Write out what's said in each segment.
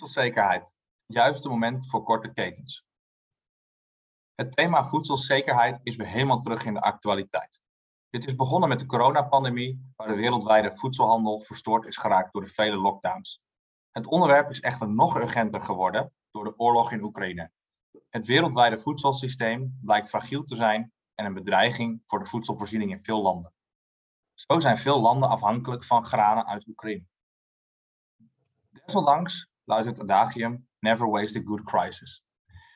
Voedselzekerheid. Juiste moment voor korte ketens. Het thema voedselzekerheid is weer helemaal terug in de actualiteit. Dit is begonnen met de coronapandemie, waar de wereldwijde voedselhandel verstoord is geraakt door de vele lockdowns. Het onderwerp is echter nog urgenter geworden door de oorlog in Oekraïne. Het wereldwijde voedselsysteem blijkt fragiel te zijn en een bedreiging voor de voedselvoorziening in veel landen. Zo zijn veel landen afhankelijk van granen uit Oekraïne. Desondanks luidt het adagium Never waste a good crisis.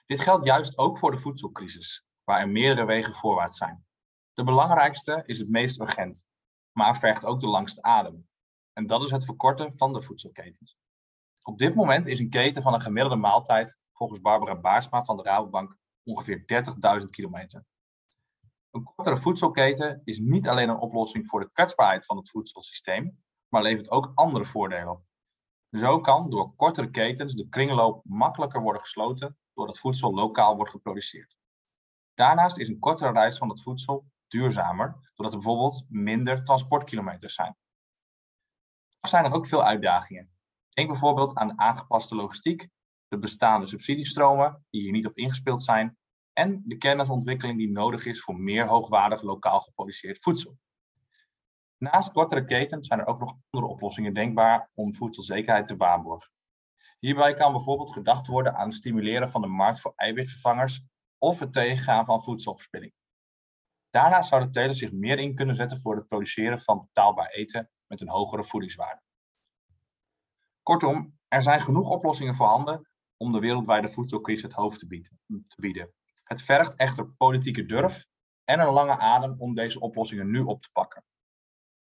Dit geldt juist ook voor de voedselcrisis, waar er meerdere wegen voorwaarts zijn. De belangrijkste is het meest urgent, maar vergt ook de langste adem. En dat is het verkorten van de voedselketens. Op dit moment is een keten van een gemiddelde maaltijd, volgens Barbara Baarsma van de Rabobank, ongeveer 30.000 kilometer. Een kortere voedselketen is niet alleen een oplossing voor de kwetsbaarheid van het voedselsysteem, maar levert ook andere voordelen op. Zo kan door kortere ketens de kringloop makkelijker worden gesloten doordat voedsel lokaal wordt geproduceerd. Daarnaast is een kortere reis van het voedsel duurzamer, doordat er bijvoorbeeld minder transportkilometers zijn. Er zijn er ook veel uitdagingen. Denk bijvoorbeeld aan de aangepaste logistiek, de bestaande subsidiestromen die hier niet op ingespeeld zijn en de kennisontwikkeling die nodig is voor meer hoogwaardig lokaal geproduceerd voedsel. Naast kortere ketens zijn er ook nog andere oplossingen denkbaar om voedselzekerheid te waarborgen. Hierbij kan bijvoorbeeld gedacht worden aan het stimuleren van de markt voor eiwitvervangers of het tegengaan van voedselverspilling. Daarnaast zou de teler zich meer in kunnen zetten voor het produceren van betaalbaar eten met een hogere voedingswaarde. Kortom, er zijn genoeg oplossingen voorhanden om de wereldwijde voedselcrisis het hoofd te bieden. Het vergt echter politieke durf en een lange adem om deze oplossingen nu op te pakken.